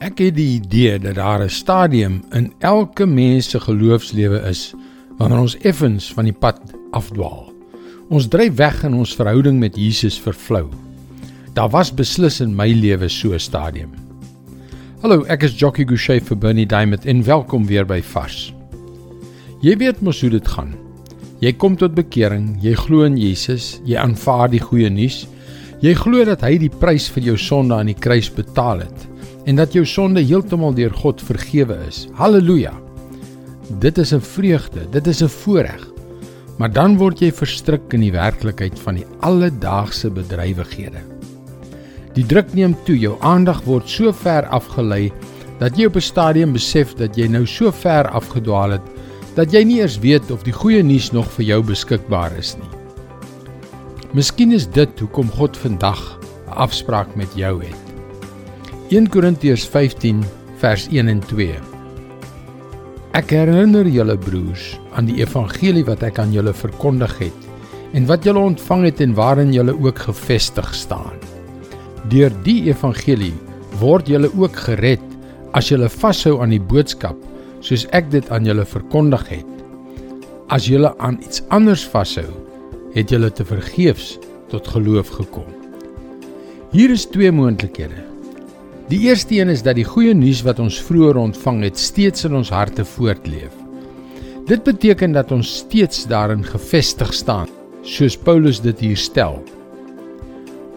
Ek het die idee dat daar 'n stadium in elke mens se geloofslewe is wanneer ons effens van die pad afdwaal. Ons dryf weg in ons verhouding met Jesus vervlou. Daar was beslis in my lewe so 'n stadium. Hallo, ek is Jockey Gouchee vir Bernie Diamond en welkom weer by Vars. Jy weet mos hoe dit gaan. Jy kom tot bekering, jy glo in Jesus, jy aanvaar die goeie nuus. Jy glo dat hy die prys vir jou sonde aan die kruis betaal het en dat jou sonde heeltemal deur God vergewe is. Halleluja. Dit is 'n vreugde, dit is 'n voorreg. Maar dan word jy verstrik in die werklikheid van die alledaagse bedrywighede. Die druk neem toe, jou aandag word so ver afgelei dat jy op 'n stadium besef dat jy nou so ver afgedwaal het dat jy nie eers weet of die goeie nuus nog vir jou beskikbaar is nie. Miskien is dit hoekom God vandag 'n afspraak met jou het. 1 Korintiërs 15 vers 1 en 2 Ek herinner julle broers aan die evangelie wat ek aan julle verkondig het en wat julle ontvang het en waarin julle ook gefestig staan. Deur die evangelie word julle ook gered as julle vashou aan die boodskap soos ek dit aan julle verkondig het. As julle aan iets anders vashou, het julle te vergeefs tot geloof gekom. Hier is twee moontlikhede. Die eerste een is dat die goeie nuus wat ons vroeër ontvang het, steeds in ons harte voortleef. Dit beteken dat ons steeds daarin gefestig staan, soos Paulus dit hier stel.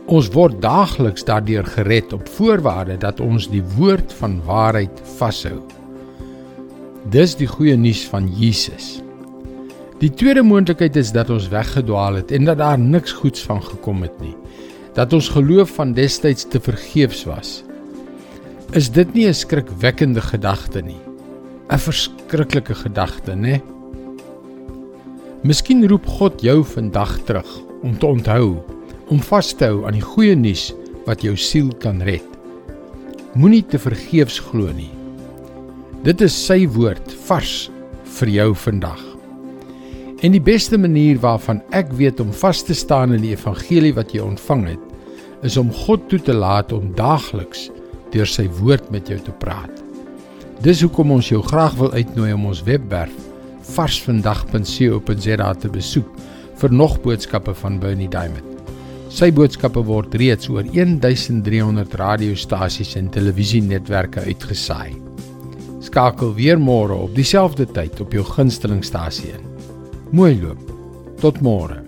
Ons word daagliks daardeur gered op voorwaarde dat ons die woord van waarheid vashou. Dis die goeie nuus van Jesus. Die tweede moontlikheid is dat ons weggedwaal het en dat daar niks goeds van gekom het nie. Dat ons geloof van destyds te vergeefs was. Is dit nie 'n skrikwekkende gedagte nie? 'n Verskriklike gedagte, né? Miskien roep God jou vandag terug om te onthou, om vas te hou aan die goeie nuus wat jou siel kan red. Moenie te vergeefs glo nie. Dit is sy woord vars vir jou vandag. En die beste manier waarvan ek weet om vas te staan in die evangelie wat jy ontvang het, is om God toe te laat om daagliks deur sy woord met jou te praat. Dis hoekom ons jou graag wil uitnooi om ons webwerf varsvandag.co.za te besoek vir nog boodskappe van Bernie Diamond. Sy boodskappe word reeds oor 1300 radiostasies en televisienetwerke uitgesaai. Skakel weer môre op dieselfde tyd op jou gunstelingstasie in. Mooi loop. Tot môre.